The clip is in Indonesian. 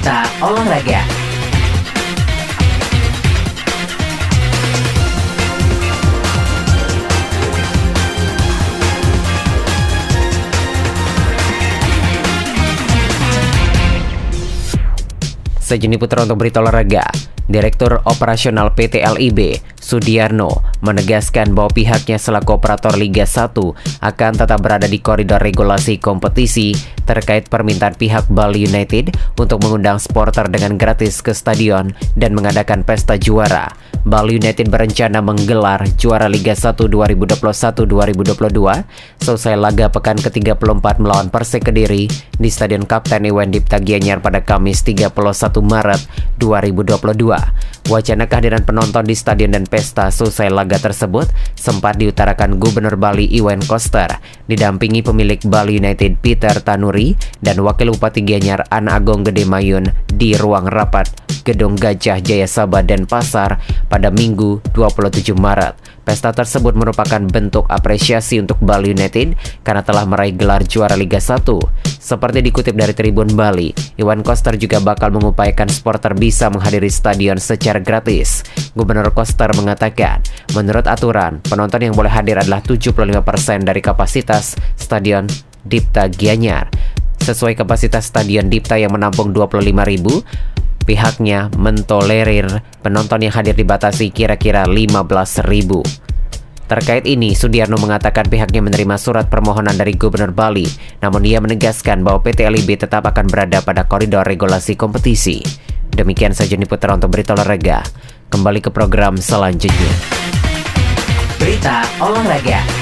Berita olahraga. Sejenis putra untuk berita olahraga. Direktur Operasional PT LIB, Sudiarno, menegaskan bahwa pihaknya selaku operator Liga 1 akan tetap berada di koridor regulasi kompetisi terkait permintaan pihak Bali United untuk mengundang supporter dengan gratis ke stadion dan mengadakan pesta juara. Bali United berencana menggelar juara Liga 1 2021-2022 selesai laga pekan ke-34 melawan Persik Kediri di Stadion Kapten Iwan Dipta Gianyar pada Kamis 31 Maret 2022. Wacana kehadiran penonton di stadion dan pesta selesai laga tersebut sempat diutarakan Gubernur Bali Iwan Koster didampingi pemilik Bali United Peter Tanuri dan Wakil Bupati Gianyar An Agong Gede Mayun di ruang rapat Gedung Gajah Jaya Sabah dan Pasar pada Minggu 27 Maret. Pesta tersebut merupakan bentuk apresiasi untuk Bali United karena telah meraih gelar juara Liga 1. Seperti dikutip dari Tribun Bali, Iwan Koster juga bakal mengupayakan supporter bisa menghadiri stadion secara gratis. Gubernur Koster mengatakan, menurut aturan, penonton yang boleh hadir adalah 75% dari kapasitas stadion Dipta Gianyar. Sesuai kapasitas stadion Dipta yang menampung 25.000, pihaknya mentolerir penonton yang hadir dibatasi kira-kira 15.000. Terkait ini, Sudiarno mengatakan pihaknya menerima surat permohonan dari Gubernur Bali, namun ia menegaskan bahwa PT LIB tetap akan berada pada koridor regulasi kompetisi. Demikian saja putra untuk berita olahraga. Kembali ke program selanjutnya. Berita olahraga.